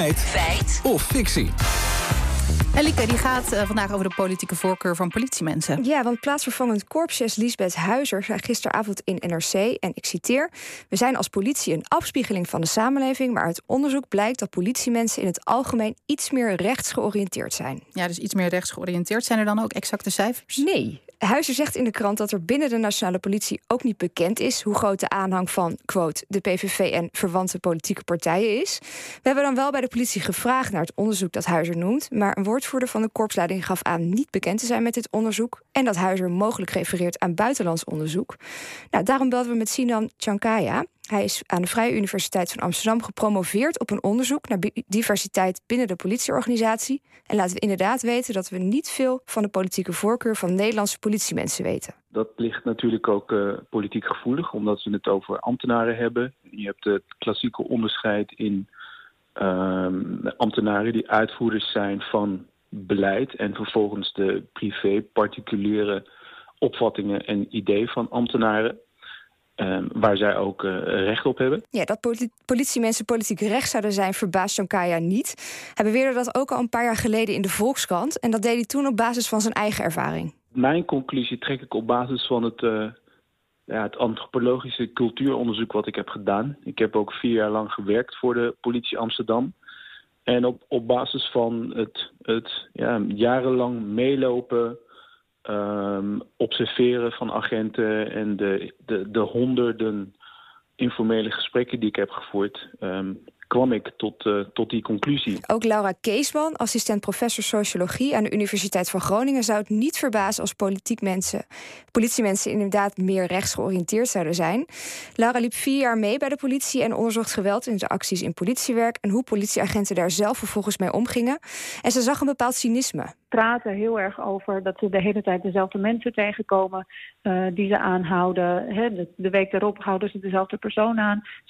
Feit. Feit. Of fictie. Elike die gaat uh, vandaag over de politieke voorkeur van politiemensen. Ja, want plaatsvervangend korpschef Lisbeth Huizer zei gisteravond in NRC, en ik citeer: We zijn als politie een afspiegeling van de samenleving, maar uit onderzoek blijkt dat politiemensen in het algemeen iets meer rechts georiënteerd zijn. Ja, dus iets meer rechts georiënteerd. Zijn er dan ook exacte cijfers? Nee. Huizer zegt in de krant dat er binnen de nationale politie ook niet bekend is hoe groot de aanhang van, quote, de PVV en verwante politieke partijen is. We hebben dan wel bij de politie gevraagd naar het onderzoek dat Huizer noemt, maar een woordvoerder van de korpsleiding gaf aan niet bekend te zijn met dit onderzoek en dat Huizer mogelijk refereert aan buitenlands onderzoek. Nou, daarom belden we met Sinan Chankaya. Hij is aan de Vrije Universiteit van Amsterdam gepromoveerd op een onderzoek naar diversiteit binnen de politieorganisatie. En laten we inderdaad weten dat we niet veel van de politieke voorkeur van Nederlandse politiemensen weten. Dat ligt natuurlijk ook uh, politiek gevoelig, omdat we het over ambtenaren hebben. Je hebt het klassieke onderscheid in uh, ambtenaren die uitvoerders zijn van beleid en vervolgens de privé, particuliere opvattingen en ideeën van ambtenaren. Ehm, waar zij ook uh, recht op hebben. Ja, dat politiemensen politiek recht zouden zijn, verbaast Jonkaya niet. Hij beweerde dat ook al een paar jaar geleden in de Volkskrant. En dat deed hij toen op basis van zijn eigen ervaring. Mijn conclusie trek ik op basis van het, uh, ja, het antropologische cultuuronderzoek wat ik heb gedaan. Ik heb ook vier jaar lang gewerkt voor de politie Amsterdam. En op, op basis van het, het ja, jarenlang meelopen um, observeren van agenten en de, de, de honderden informele gesprekken die ik heb gevoerd, um, kwam ik tot, uh, tot die conclusie. Ook Laura Keesman, assistent professor sociologie aan de Universiteit van Groningen, zou het niet verbazen als politiek mensen, politiemensen inderdaad meer rechts georiënteerd zouden zijn. Laura liep vier jaar mee bij de politie en onderzocht geweld in de acties in politiewerk en hoe politieagenten daar zelf vervolgens mee omgingen. En ze zag een bepaald cynisme praten heel erg over dat ze de hele tijd dezelfde mensen tegenkomen uh, die ze aanhouden. Hè, de, de, week daarop houden ze dezelfde persoon aan. Ze